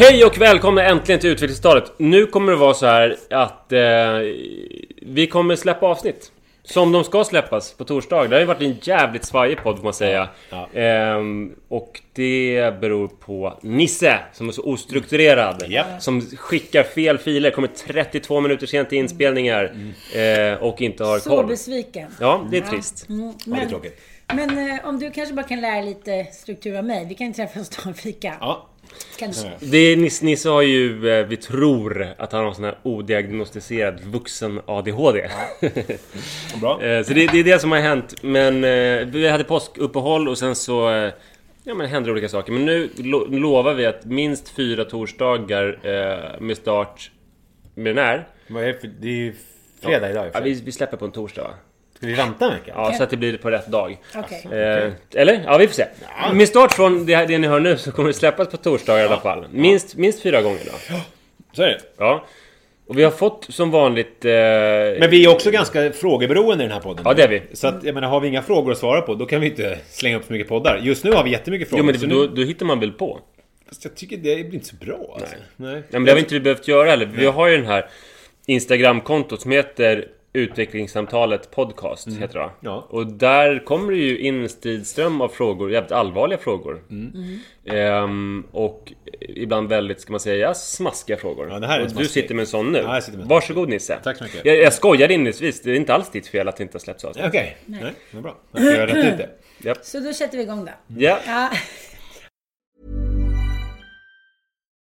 Hej och välkomna äntligen till utvecklingstalet. Nu kommer det vara så här att eh, vi kommer släppa avsnitt. Som de ska släppas på torsdag. Det har ju varit en jävligt svajig podd får man säga. Ehm, och det beror på Nisse som är så ostrukturerad. Japp. Som skickar fel filer, kommer 32 minuter sent till inspelningar. Eh, och inte har Så koll. besviken. Ja, det är trist. Mm, Ja, det är men, tråkigt. men eh, om du kanske bara kan lära lite struktur av mig. Vi kan ju träffas och ta en fika. Ja. Det är, Nisse, Nisse har ju, eh, vi tror att han har sån här odiagnostiserad vuxen ADHD. Bra. Eh, så det, det är det som har hänt. Men eh, vi hade påskuppehåll och sen så ja, men hände det olika saker. Men nu lo lovar vi att minst fyra torsdagar eh, med start med den här. Vad är det för... Det är ju fredag idag Ja, vi, vi släpper på en torsdag va? Vi vänta en vecka? Ja, så att det blir på rätt dag. Okej. Eh, eller? Ja, vi får se. Med start från det, det ni hör nu så kommer det släppas på torsdagar i alla fall. Minst, minst fyra gånger då. Så är det. Ja. Och vi har fått som vanligt... Eh, Men vi är också ganska frågeberoende i den här podden. Ja, det är vi. Så att, jag menar, har vi inga frågor att svara på, då kan vi inte slänga upp så mycket poddar. Just nu har vi jättemycket frågor. Jo men så då, nu, då hittar man väl på. fast jag tycker det blir inte så bra alltså. Nej. Ja, men det har vi inte vi behövt göra heller. Vi har ju den här Instagramkontot som heter Utvecklingssamtalet Podcast, heter det? Ja. Och där kommer det ju in en stridström av frågor, jävligt allvarliga frågor. Ehm, och ibland väldigt, ska man säga, smaskiga frågor. Ja, det här är och du smaskig. sitter med en sån nu. Ja, jag sitter med Varsågod Nisse. Tack så mycket. Jag, jag skojade inledningsvis, det är inte alls ditt fel att det inte har släppts avsnitt. Okej. Nej. vad bra. Jag har rätt ut det. Så då sätter vi igång då. Ja. Ja.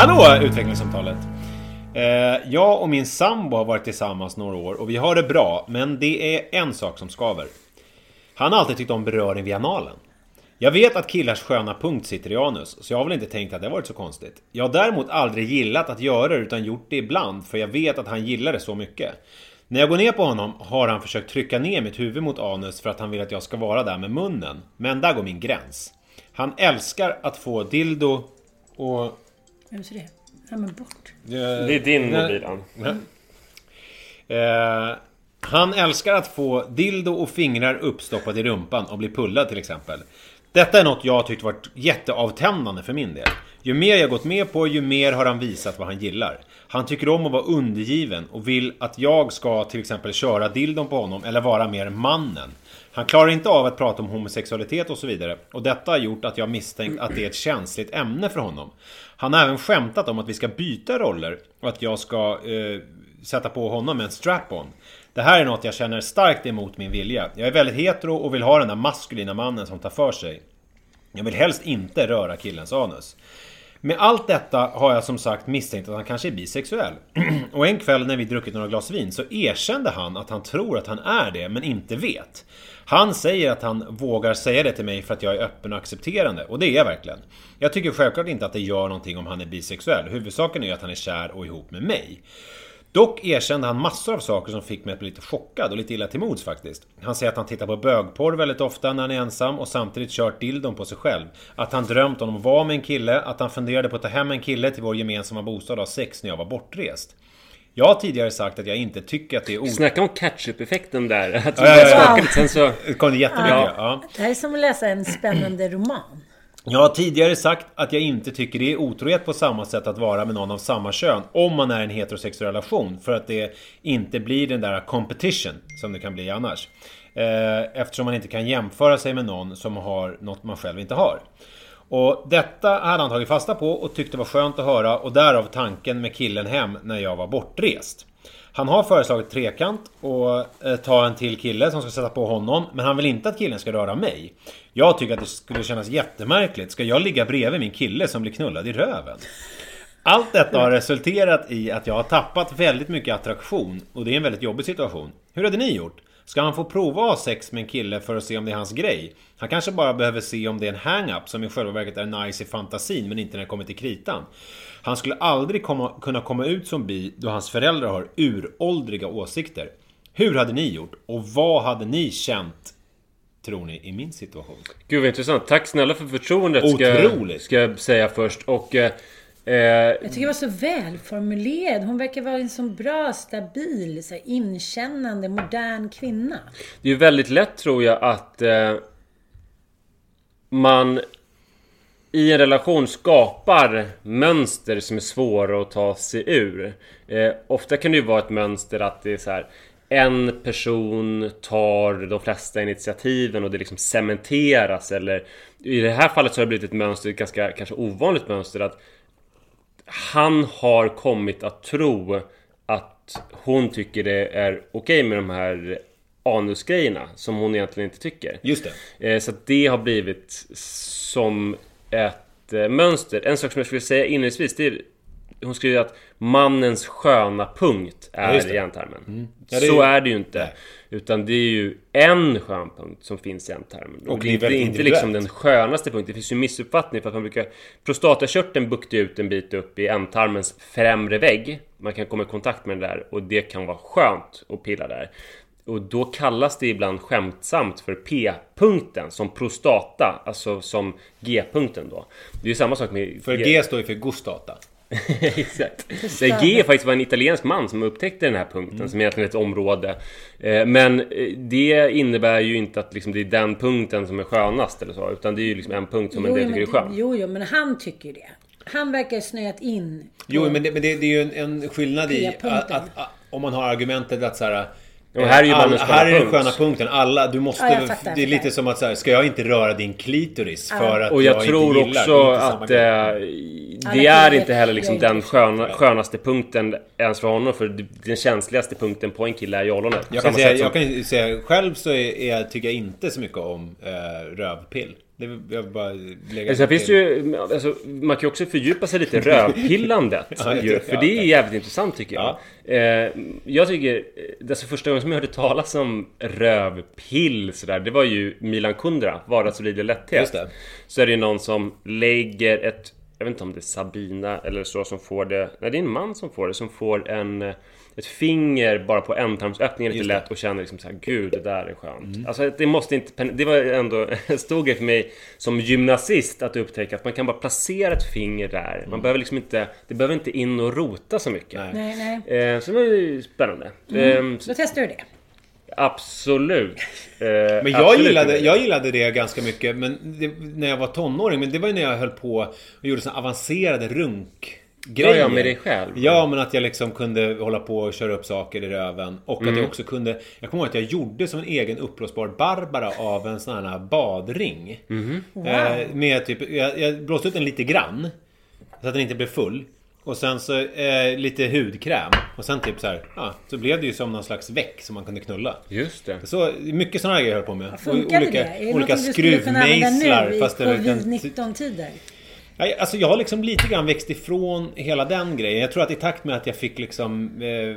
Hallå utvecklingssamtalet! Eh, jag och min sambo har varit tillsammans några år och vi har det bra, men det är en sak som skaver. Han har alltid tyckt om beröring via analen. Jag vet att killars sköna punkt sitter i anus, så jag har väl inte tänkt att det har varit så konstigt. Jag har däremot aldrig gillat att göra det utan gjort det ibland, för jag vet att han gillar det så mycket. När jag går ner på honom har han försökt trycka ner mitt huvud mot anus för att han vill att jag ska vara där med munnen. Men där går min gräns. Han älskar att få dildo och... Vem ser det? Ja men bort. Det är din mobil, Ann. Eh, han älskar att få dildo och fingrar uppstoppat i rumpan och bli pullad till exempel. Detta är något jag har tyckt varit jätteavtändande för min del. Ju mer jag gått med på, ju mer har han visat vad han gillar. Han tycker om att vara undergiven och vill att jag ska till exempel köra dildon på honom eller vara mer mannen. Han klarar inte av att prata om homosexualitet och så vidare. Och detta har gjort att jag misstänkt att det är ett känsligt ämne för honom. Han har även skämtat om att vi ska byta roller och att jag ska eh, sätta på honom en strap-on. Det här är något jag känner starkt emot min vilja. Jag är väldigt hetero och vill ha den där maskulina mannen som tar för sig. Jag vill helst inte röra killens anus. Med allt detta har jag som sagt misstänkt att han kanske är bisexuell. och en kväll när vi druckit några glas vin så erkände han att han tror att han är det, men inte vet. Han säger att han vågar säga det till mig för att jag är öppen och accepterande. Och det är jag verkligen. Jag tycker självklart inte att det gör någonting om han är bisexuell. Huvudsaken är att han är kär och ihop med mig. Dock erkände han massor av saker som fick mig att bli lite chockad och lite illa till mods faktiskt. Han säger att han tittar på bögporr väldigt ofta när han är ensam och samtidigt kört dildon på sig själv. Att han drömt om att vara med en kille, att han funderade på att ta hem en kille till vår gemensamma bostad och ha sex när jag var bortrest. Jag har tidigare sagt att jag inte tycker att det är o... Snacka om catch-up-effekten där. Att Ja, ja, ja. lite, sen så... Det kom det jättemycket. Ja. Ja. Det här är som att läsa en spännande roman. Jag har tidigare sagt att jag inte tycker det är otrohet på samma sätt att vara med någon av samma kön om man är i en heterosexuell relation för att det inte blir den där competition som det kan bli annars. Eh, eftersom man inte kan jämföra sig med någon som har något man själv inte har. Och detta hade han tagit fasta på och tyckte var skönt att höra och därav tanken med killen hem när jag var bortrest. Han har föreslagit trekant och eh, ta en till kille som ska sätta på honom. Men han vill inte att killen ska röra mig. Jag tycker att det skulle kännas jättemärkligt. Ska jag ligga bredvid min kille som blir knullad i röven? Allt detta har resulterat i att jag har tappat väldigt mycket attraktion och det är en väldigt jobbig situation. Hur hade ni gjort? Ska han få prova att ha sex med en kille för att se om det är hans grej? Han kanske bara behöver se om det är en hang-up som i själva verket är nice i fantasin men inte när det kommer till kritan. Han skulle aldrig komma, kunna komma ut som bi då hans föräldrar har uråldriga åsikter. Hur hade ni gjort? Och vad hade ni känt, tror ni, i min situation? Gud vad intressant. Tack snälla för förtroendet ska, Otroligt. ska jag säga först. Och... Eh, Jag tycker det var så välformulerad. Hon verkar vara en så bra, stabil, så inkännande, modern kvinna. Det är ju väldigt lätt tror jag att eh, man i en relation skapar mönster som är svåra att ta sig ur. Eh, ofta kan det ju vara ett mönster att det är så här en person tar de flesta initiativen och det liksom cementeras eller i det här fallet så har det blivit ett mönster, ett ganska kanske ovanligt mönster att han har kommit att tro att hon tycker det är okej med de här anusgrejerna som hon egentligen inte tycker. Just det. Eh, Så att det har blivit som ett eh, mönster. En sak som jag skulle säga inledningsvis, det är hon skriver att mannens sköna punkt Ja, är det. hjärntarmen. Ja, det är Så ju- är det ju inte. Utan det är ju en skön punkt som finns i hjärntarmen. Och, Och det det är är inte, liksom den skönaste punkten. Det finns ju missuppfattning för att man brukar... Prostatakörteln buktar ut en bit upp i ändtarmens främre vägg. Man kan komma i kontakt med den där och det kan vara skönt att pilla där. Och då kallas det ibland skämtsamt för P-punkten som prostata, alltså som G-punkten då. Det är ju samma sak med... För G står ju för gustata. Exakt. Det G faktiskt var en italiensk man som upptäckte den här punkten som egentligen är ett område. Eh, Men eh, det innebär ju inte att liksom det är den punkten som är skönast eller så. Utan det är ju liksom en punkt som en del tycker är skön. jo, jo, men han tycker ju det. Han verkar snöat in. Jo, men det, men det, det är ju en, en skillnad i att, att, att om man har argumentet att så här. Ja, här är ju sköna här är den sköna punkten. Alla, du måste... Ja, fattar, det är lite som att så här, ska jag inte röra din klitoris för att Och jag, jag tror inte gillar? också Det att eh, Alla det är inte heller liksom den sköna, skönaste punkten ens för honom. För den känsligaste punkten på en kille är ju ollonet. Jag kan, säga, jag kan säga själv så är, är, tycker jag inte så mycket om eh, rövpill. Det jag bara lägga finns ju, alltså, man kan ju också fördjupa sig lite i rövpillandet. Ja, ju, för ja, det är jävligt intressant tycker jag. Eh, jag tycker, eh, alltså första gången som jag hörde talas om rövpill sådär, det var ju Milan Kundra, Vardagsliv och lätthet. Just det. Så är det ju någon som lägger ett, jag vet inte om det är Sabina eller så som får det, nej det är en man som får det, som får en eh, ett finger bara på ändtarmsöppningen lite lätt och känner liksom såhär Gud det där är skönt. Alltså det måste inte Det var ändå en stor grej för mig som gymnasist att upptäcka att man kan bara placera ett finger där. Man behöver liksom inte Det behöver inte in och rota så mycket. Nej, nej. Eh, så det var ju spännande. Eh, Då testar du det. absolut. Eh, Men jag absolut. gillade, jag gillade det ganska mycket men det, när jag var tonåring. Men det var ju när jag höll på och gjorde såna avancerade runk grejer. Ja, ja, med dig själv. Ja, men att jag liksom kunde hålla på och köra upp saker i röven. Och Mm. att jag också kunde... Jag kommer ihåg att jag gjorde som en egen uppblåsbar Barbara av en sån här badring. Mhm. Eh, med typ... Jag, jag blåste ut den lite grann. Så att den inte blev full. Och sen så eh, lite hudkräm. Och sen typ så här, ja, så blev det ju som någon slags väck som man kunde knulla. Just det. Så mycket sådana grejer jag höll på med. Funkade olika det? Är det olika något du skulle kunna använda skruvmejslar. nu i Fast det var den- covid-19-tider? Alltså jag har liksom lite grann växt ifrån hela den grejen. Jag tror att i takt med att jag fick liksom eh,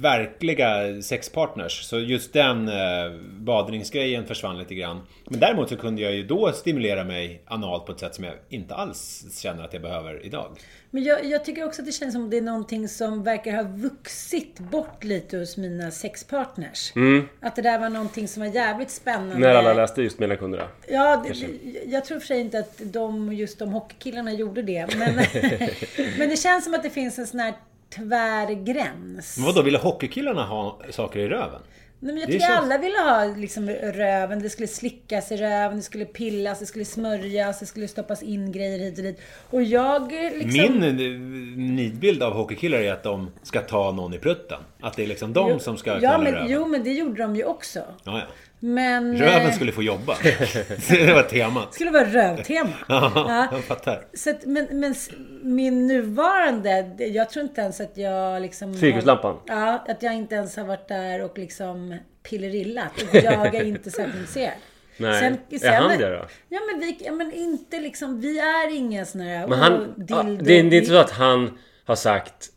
verkliga sexpartners så just den eh, badringsgrejen försvann lite grann. Men däremot så kunde jag ju då stimulera mig analt på ett sätt som jag inte alls känner att jag behöver idag. Men jag, jag tycker också att det känns som det är någonting som verkar ha vuxit bort lite hos mina sexpartners. Att det där var någonting som var jävligt spännande. När alla läste just Mellankunderna. Ja, det, jag tror för sig inte att de, just de hockeykillarna gjorde det. Men, men det känns som att det finns en sån här tvär gräns. Men vadå, ville hockeykillarna ha saker i röven? Nej, men jag tycker så- alla ville ha liksom röven. Det skulle slickas i röven, det skulle pillas, det skulle smörjas, det skulle stoppas in grejer hit och dit. Och jag liksom... Min eh, nidbild av hockeykillar är att de ska ta någon i prutten. Att det är liksom de Jo, som ska ja, knulla men, röven. Jo, men det gjorde de ju också. Ja, ja. Men... Röven eh, skulle få jobba. det var temat. skulle vara rövtema. Ja, jag fattar. Så att, men, men min nuvarande, det- jag tror inte ens att jag liksom... Cirkuslampan. Ja, att jag inte ens har varit där och liksom pillerillat. Och jag är inte särskilt intresserad. Nej. Är han det då? Ja men vi, ja, men inte liksom, vi är inga såna här... Men han... dildo, ja, det, är- det är inte så att han har sagt...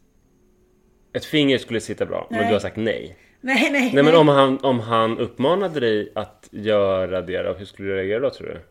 Ett finger skulle sitta bra, men Nej. du har sagt nej. Nej, nej, Nej men om han, om han uppmanade dig att göra det då, hur skulle du reagera då tror du?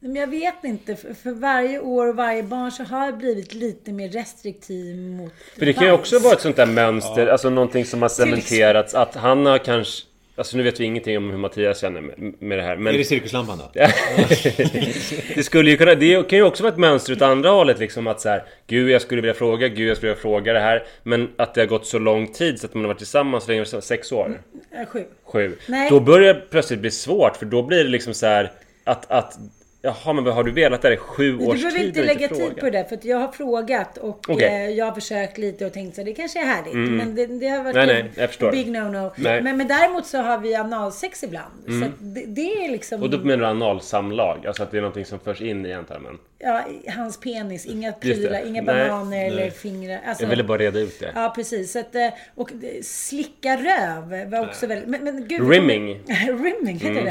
Men jag vet inte. För, för varje år och varje barn så har jag blivit lite mer restriktiv mot För det kan ju också vara ett sånt där mönster, alltså någonting som har cementerats. Att han har kanske... Alltså nu vet vi ingenting om hur Mattias känner med, det här. Men Är det cirkuslampan då? det skulle ju kunna... Det kan ju också vara ett mönster åt andra hållet liksom att så här, Gud jag skulle vilja fråga, Gud jag skulle vilja fråga det här. Men att det har gått så lång tid så att man har varit tillsammans länge, sex år? Äh, Sju. Sju. Nej. Då börjar det plötsligt bli svårt för då blir det liksom så här att... att Jaha men vad har du velat där i sju års du behöver tid inte lägga frågat? tid på det för jag har frågat och eh, jag har försökt lite och tänkt så här, det kanske är härligt. Men det, det har varit Nej, nej, jag förstår. big no-no. Nej. Men, men däremot så har vi analsex ibland. Så att det, det är liksom... Och då menar du analsamlag? Alltså att det är någonting som förs in i ändtarmen? ja, hans penis, inga det. prylar, inga Nej, bananer eller fingrar. Alltså, Jag ville bara reda ut det. Ja, precis. Så att, eh, och det- slicka röv var också väldigt... Men, men gud, Rimming. Rimming, heter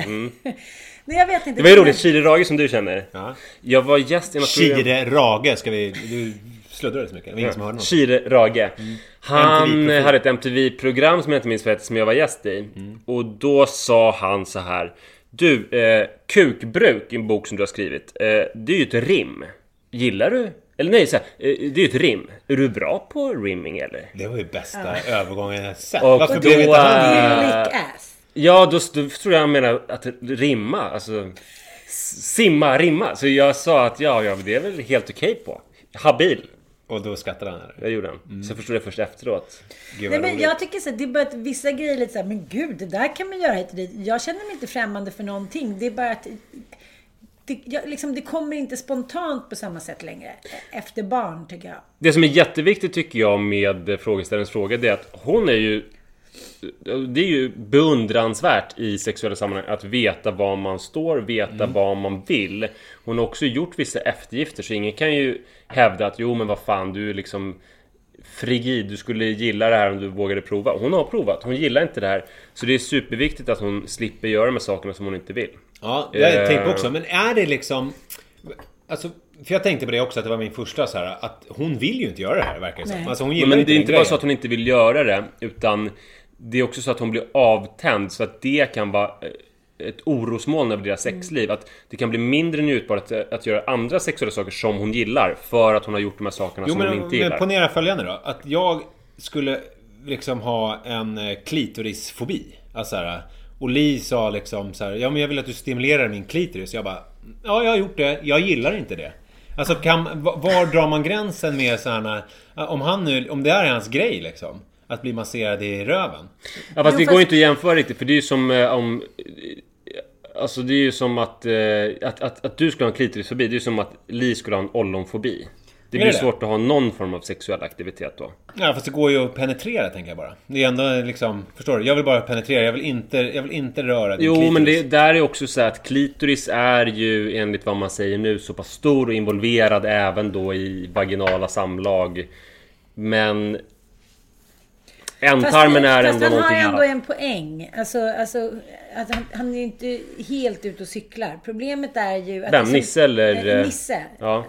det? Nej, jag vet inte. Det var ju roligt, Chile Rage som du känner. Ja. Jag var gäst i något program... Shire Rage ska vi... Du sluddrade så mycket. Det var ingen som hörde något. Chile Rage. Han MTV-profil. hade ett MTV-program som jag inte minns vad hette, som jag var gäst i. Och då sa han så här. Du, eh, Kukbruk, en bok som du har skrivit. Eh, det är ju ett rim. Gillar du? Eller nej, så här, eh, det är ju ett rim. Är du bra på rimming eller? Det var ju bästa övergången jag sett. Och Varför då, blev inte han... äh, Lick ass. Ja, då, då tror jag han menar att rimma, alltså simma, rimma. Så jag sa att ja, ja, det är väl helt okej på. Habil. Och då skrattade han. Eller? Det gjorde han. Så förstod jag först efteråt. Gud Nej, men roligt. jag tycker så att det är bara att vissa grejer är lite så här, men gud, det där kan man göra hit och dit. Jag känner mig inte främmande för någonting. Det är bara att det, jag, liksom, det kommer inte spontant på samma sätt längre. Efter barn, tycker jag. Det som är jätteviktigt tycker jag med frågeställarens fråga det är att hon är ju det är ju beundransvärt i sexuella sammanhang att veta var man står, veta vad man vill. Hon har också gjort vissa eftergifter så ingen kan ju hävda att jo men vad fan du är liksom frigid, du skulle gilla det här om du vågade prova. Hon har provat, hon gillar inte det här. Så det är superviktigt att hon slipper göra de här sakerna som hon inte vill. Ja, det har jag Eh. tänkt på också. Men är det liksom... Alltså, för jag tänkte på det också, att det var min första så här, att hon vill ju inte göra det här verkar det som. Nej. Alltså hon Men, gillar men inte det är inte bara så att hon inte vill göra det, utan det är också så att hon blir avtänd, så att det kan vara eh, ett orosmoln över deras sexliv. Att det kan bli mindre njutbart att, att göra andra sexuella saker som hon gillar, för att hon har gjort de här sakerna Jo som hon men, inte men gillar. ponera följande då. Att jag skulle liksom ha en eh, klitorisfobi. Alltså så här, och Li sa liksom så här, ja men jag vill att du stimulerar min klitoris. Jag bara, ja jag har gjort det, jag gillar inte det. Alltså kan, va- var drar man gränsen med sådana, om han nu, om det är hans grej liksom. Att bli masserad i röven. Ja, fast Jo, det fast- går ju inte att jämföra riktigt, för det är ju som eh, om... Alltså det är ju som att, eh, att, att, att du skulle ha en klitorisfobi, det är ju som att Li skulle ha en ollonfobi. Det blir det svårt att ha någon form av sexuell aktivitet då. Ja fast det går ju att penetrera tänker jag bara. Det är ändå liksom, förstår du? Jag vill bara penetrera, jag vill inte, jag vill inte röra din Jo, klitoris. men det där är också så här att klitoris är ju enligt vad man säger nu så pass stor och involverad även då i vaginala samlag. Men ändtarmen är ändå han har någonting ändå annat. en poäng. Alltså, alltså att han, han är ju inte helt ute och cyklar. Problemet är ju... Att Vem? så- Nisse eller, eh, Nisse. ja.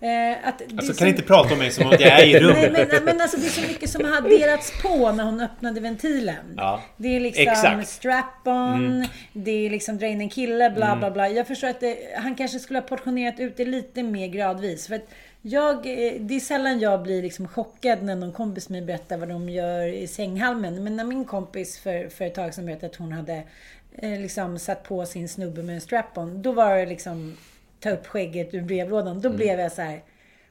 eh, att Alltså så- kan inte prata om mig som att jag är i Nej, rummet. men, men alltså det är så mycket som har adderats på när hon öppnade ventilen. Ja. Det är liksom strap-on, det är liksom dra in en kille, bla bla bla. Jag förstår att det, han kanske skulle ha portionerat ut det lite mer gradvis. För att jag, eh, det är sällan jag blir liksom chockad när någon kompis mig berättar vad de gör i sänghalmen. Men när min kompis för, för ett tag sedan berättade att hon hade eh, liksom satt på sin snubbe med en strap-on. Då var det liksom ta upp skägget ur brevlådan. Då blev jag så här.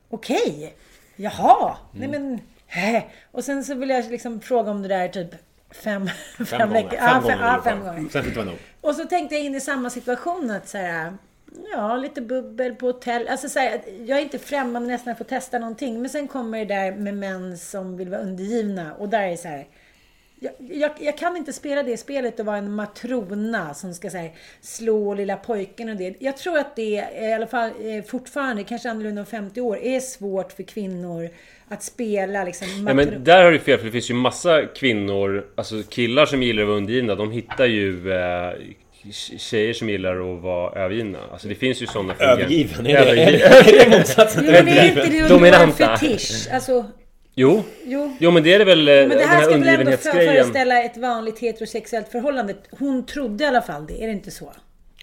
Okej, jaha, nej men... Hä. Och sen så vill jag liksom fråga om det där typ fem, fem, Fem gånger. veckor. Fem Ja, gånger. fem, ungefär. fem gånger. Sen fick det vara nog. Och så tänkte jag in i samma situation att så här, ja, lite bubbel på hotell. Alltså så här, jag är inte främmande nästan för att testa någonting. Men sen kommer det där med män som vill vara undergivna. Och där är det så här, jag, jag, jag kan inte spela det spelet och vara en matrona som ska så här, slå lilla pojken och det. Jag tror att det i alla fall eh, fortfarande, kanske annorlunda om 50 år, är svårt för kvinnor att spela liksom Ja, men där har du fel, för det finns ju massa kvinnor, alltså killar som gillar att vara undergivna, de hittar ju eh, tjejer som gillar att vara övergivna. Alltså det finns ju sådana Övergiven? Är det, Övergiven. är det motsatsen? Men det är inte det Dominanta. fetisch. Alltså, Jo. jo. Jo men det är det väl, eh, Men det den här här ska väl ändå föreställa ett vanligt heterosexuellt förhållande. Hon trodde i alla fall det, är det inte så?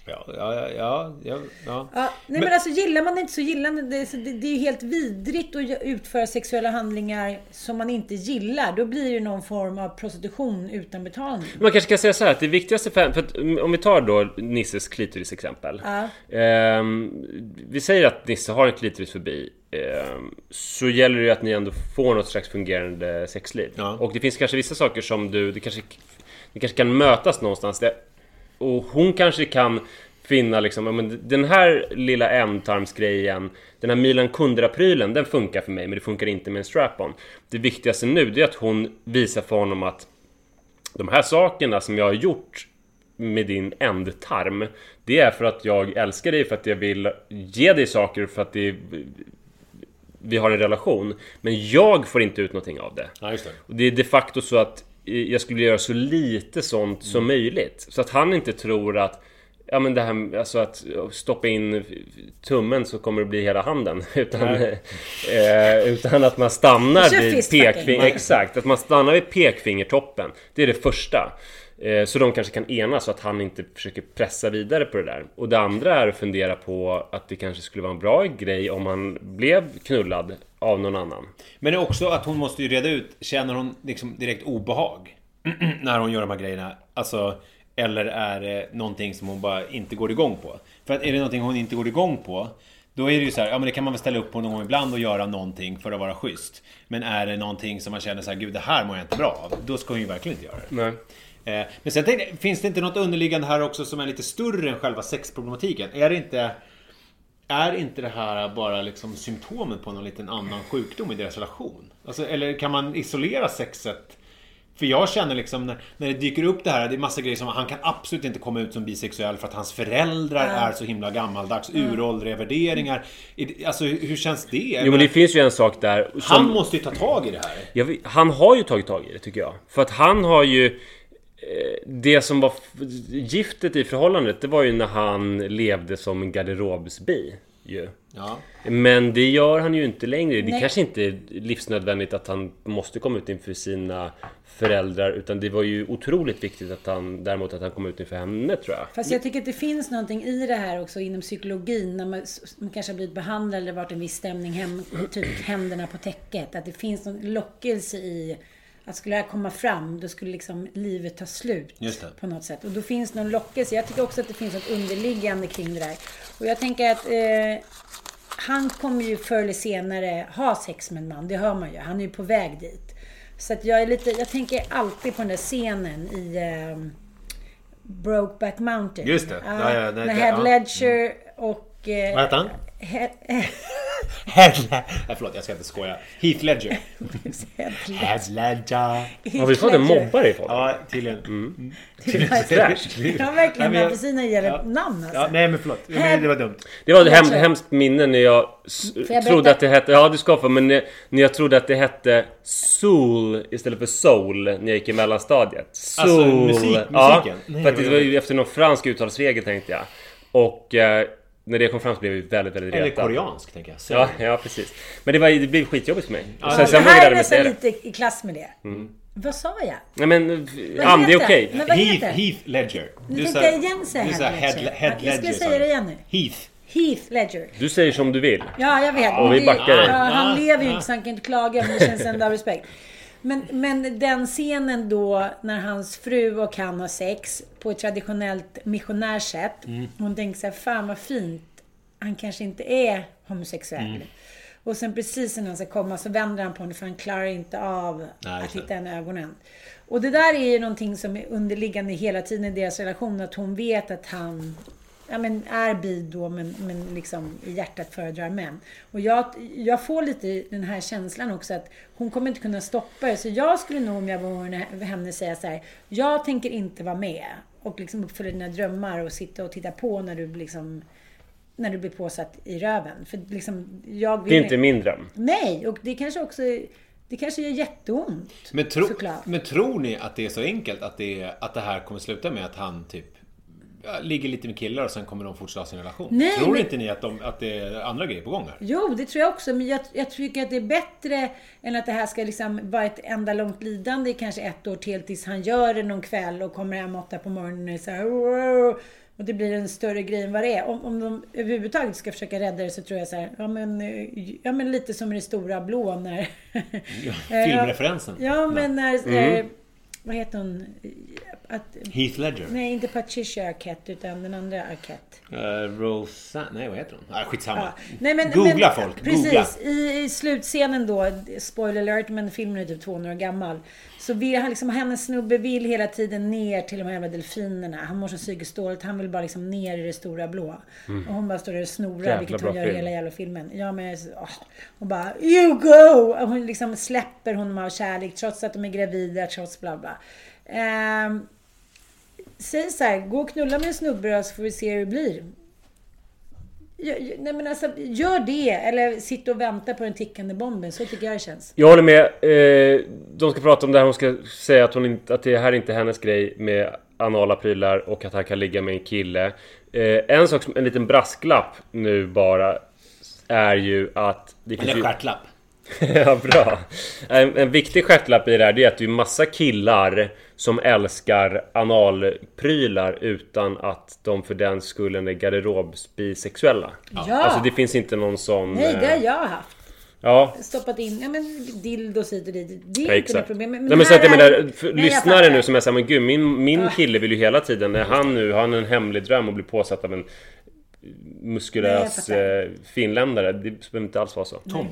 Ja, ja, ja, ja, ja. Nej men, alltså gillar man det inte så gillar man det. Det, det är ju helt vidrigt att utföra sexuella handlingar som man inte gillar. Då blir det någon form av prostitution utan betalning. Man kanske kan säga så här att det viktigaste för, för att om vi tar då Nisses klitorisexempel. Ja. Ehm, vi säger att Nisse har en klitorisfobi. Ehm, så gäller det ju att ni ändå får något slags fungerande sexliv. Ja. Och det finns kanske vissa saker som du, det kanske, det kanske kan mötas någonstans. Det, och hon kanske kan finna liksom, ja, men den här lilla ändtarmsgrejen, den här Milan Kundera-prylen, den funkar för mig men det funkar inte med en strap-on. Det viktigaste nu det är att hon visar för honom att de här sakerna som jag har gjort med din ändtarm Det är för att jag älskar dig, för att jag vill ge dig saker, för att det vi har en relation. Men jag får inte ut någonting av det. Ja, det. Och det är de facto så att jag skulle göra så lite sånt som möjligt. Så att han inte tror att Ja men det här alltså att stoppa in tummen så kommer det bli hela handen. Utan, eh, utan att man stannar vid pekfinger. Exakt, att man stannar vid pekfingertoppen. Det är det första. Eh, Så de kanske kan enas så att han inte försöker pressa vidare på det där. Och det andra är att fundera på att det kanske skulle vara en bra grej om han blev knullad av någon annan. Men det är också att hon måste ju reda ut, känner hon liksom direkt obehag? när hon gör de här grejerna? Alltså, eller är det någonting som hon bara inte går igång på? För att är det någonting hon inte går igång på då är det ju så här, ja men det kan man väl ställa upp på någon gång ibland och göra någonting för att vara schysst. Men är det någonting som man känner så här, gud det här mår jag inte bra av. Då ska hon ju verkligen inte göra det. Nej. Eh, Men sen tänkte finns det inte något underliggande här också som är lite större än själva sexproblematiken? Är det inte... Är inte det här bara liksom symptomet på någon liten annan sjukdom i deras relation? Alltså, eller kan man isolera sexet? För jag känner liksom när, när det dyker upp det här, det är massa grejer som han kan absolut inte komma ut som bisexuell för att hans föräldrar är så himla gammaldags, uråldriga värderingar. Alltså hur känns det? Jo men det finns ju en sak där som... Han måste ju ta tag i det här. Jag vet- han har ju tagit tag i det tycker jag. För att han har ju... eh, Det som var giftet i förhållandet, det var ju när han levde som en garderobsbi. Ju. Ja. Men det gör han ju inte längre. Det Nej. kanske inte är livsnödvändigt att han måste komma ut inför sina föräldrar. Utan det var ju otroligt viktigt att han däremot att han kom ut inför henne tror jag. Fast jag tycker att det finns någonting i det här också inom psykologin. När man, man kanske har blivit behandlad eller varit en viss stämning, hem, typ händerna på täcket. Att det finns någon lockelse i att skulle här komma fram, då skulle liksom livet ta slut. På något sätt. Och då finns någon lockelse. Jag tycker också att det finns något underliggande kring det där. Och jag tänker att eh, han kommer ju förr eller senare ha sex med en man. Det hör man ju. Han är ju på väg dit. Så att jag är lite, jag tänker alltid på den där scenen i eh, Brokeback Mountain. Just det. Ja, ja, när det- Heath ja. Ledger och... Eh, Vad heter han? He- Ledger. Nej, förlåt, jag ska inte skoja. Heath Ledger. Heath Ledger. Har vi fått en mobbare i podden? Ja, tydligen. Mm. Ja, verkligen. Nej, men jag- Apelsiner ger ett namn alltså. Ja, nej men förlåt. Men det var dumt. Det var ett hem, hemskt minne när jag s- jag trodde berätta? att det hette... Ja, du ska få. Men när, när jag trodde att det hette Soul istället för Soul när jag gick i mellanstadiet. Soul. Alltså, musik- ja, musiken? Nej, för att vad det var ju efter någon fransk uttalsregel tänkte jag. Och eh, när det kom fram så blev jag väldigt, väldigt Eller retad. koreansk, tänker jag. Ja, ja, precis. Men det, var, det blev skitjobbigt för mig. Ja, sen, sen det här jag är nästan det. lite i klass med det. Vad sa jag? Nej men, Vad and det är heter okej. vad Heath? Heath Ledger. Nu Du tänkte jag igen säga du sa Heath Head, Ledger. Head Jag ska Ledger. säga det igen nu. Heath. Heath Ledger. Du säger som du vill. Ja, jag vet. Och vi backar dig. Ja, han lever ju ah. inte så han kan inte klaga, men det känns ändå av respekt. Men, men den scenen då när hans fru och han har sex på ett traditionellt missionärsätt. Mm. Hon tänker så här, fan vad fint. Han kanske inte är homosexuell. Mm. Och sen precis innan han ska komma så vänder han på henne för han klarar inte av Nej, att hitta henne i ögonen. Och det där är ju någonting som är underliggande hela tiden i deras relation. Att hon vet att han ja, men är bi då, men, men liksom i hjärtat föredrar män. Och jag, jag får lite den här känslan också att hon kommer inte kunna stoppa det. Så jag skulle nog om jag var henne, säga så här. Jag tänker inte vara med och liksom uppfylla dina drömmar och sitta och titta på när du liksom när du blir påsatt i röven. För liksom, jag vill Det är inte min dröm. Nej, och det kanske också det kanske gör jätteont. Men, tro, Såklart. men tror ni att det är så enkelt att det, att det här kommer sluta med att han typ ligger lite med killar och sen kommer de fortsätta sin relation? Nej, tror men- inte ni att, de, att det är andra grejer på gång här? Jo, det tror jag också. Men jag, jag tycker att det är bättre än att det här ska liksom vara ett enda långt lidande i kanske ett år till tills han gör det någon kväll och kommer hem åtta på morgonen och så här, och det blir en större grej än vad det är. Om, om de överhuvudtaget ska försöka rädda det så tror jag så här, ja men, ja, men lite som i det stora blå när... Filmreferensen. Ja, men när... Eh, vad heter hon? Att, Heath Ledger? nej, inte Patricia Arquette utan den andra Arquette. Uh, Rosa... Nej, vad heter hon? Ah, skitsamma. Ja. Nej, men, Googla men, folk. Precis. Googla. I, I slutscenen då, spoiler alert, men filmen är typ 200 år gammal. Så han liksom, hennes snubbe vill hela tiden ner till de här jävla delfinerna. Han mår så psykiskt dåligt. Han vill bara liksom ner i det stora blå. Och hon bara står där och snorar, Mm. Jävla vilket hon gör film. hela jävla filmen. Ja, men åh. Hon bara You go! Och hon liksom släpper honom av kärlek trots att de är gravida, trots bla bla. Ehm, säg så här, gå och knulla med en snubbe så får vi se hur det blir. Nej men alltså, gör det. Eller sitt och vänta på den tickande bomben. Så tycker jag det känns. Jag håller med. Eh, de ska prata om det här. Hon ska säga att, hon inte, att det här inte är hennes grej med anala prylar och att han kan ligga med en kille. Eh, en sak, som- en liten brasklapp nu bara är ju att... Det Eller ju, stjärtlapp. ja, bra. En, en viktig stjärtlapp i det här det är att det är massa killar som älskar analprylar utan att de för den skullen är garderobsbisexuella. Ja. Alltså det finns inte någon sån... Nej, det har eh, jag haft. Ja, Stoppat in, ja men dildos hit och dit. Det är Ja, inte något problem. Nej, men så att jag menar, för Nej, lyssnare nu som är såhär, men gud min, min kille vill ju hela tiden, när han nu har han en hemlig dröm och blir påsatt av en muskulös fattar. eh, finländare. Det behöver inte alls vara så. Tom.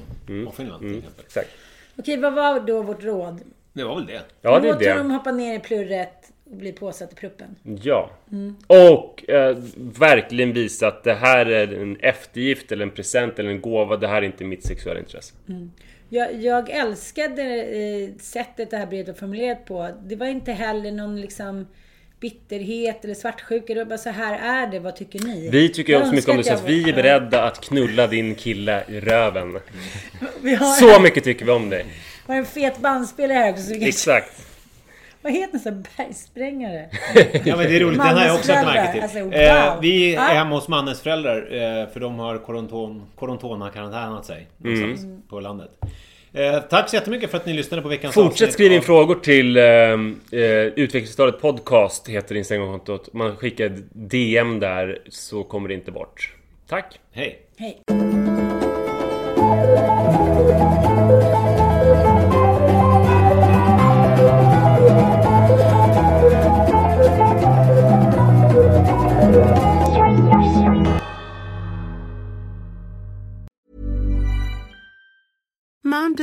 Och Finland till exempel. Exakt. Okej, vad var då vårt råd? Det var väl det. Ja, det är Låt honom hoppa ner i plurret och bli påsatt i pruppen. Ja. Mm. Och eh, verkligen visa att det här är en eftergift eller en present eller en gåva. Det här är inte mitt sexuella intresse. Jag, jag älskade eh, sättet det här brevet var formulerat på. Det var inte heller någon liksom bitterhet eller svartsjuka. Bara så här är det, vad tycker ni? Vi tycker Jag också mycket om det så att vi är beredda att knulla din kille i röven. Vi har, Så mycket tycker vi om dig. har en fet bandspelare här också. Så vi kan, Exakt. vad heter en här bergsprängare? Ja men det är roligt, den har jag också lagt märke till. Alltså, wow. eh, vi är Ja. hemma hos mannens föräldrar eh, för de har koronton, korontona-karantänat sig någonstans Mm. på landet. Eh, tack så jättemycket för att ni lyssnade på veckans Fortsätt avsnitt skriva in av- frågor till eh, eh, Utvecklingsstadiet Podcast heter Instagramkontot. Man skickar DM där så kommer det inte bort. Tack! Hej! Hej.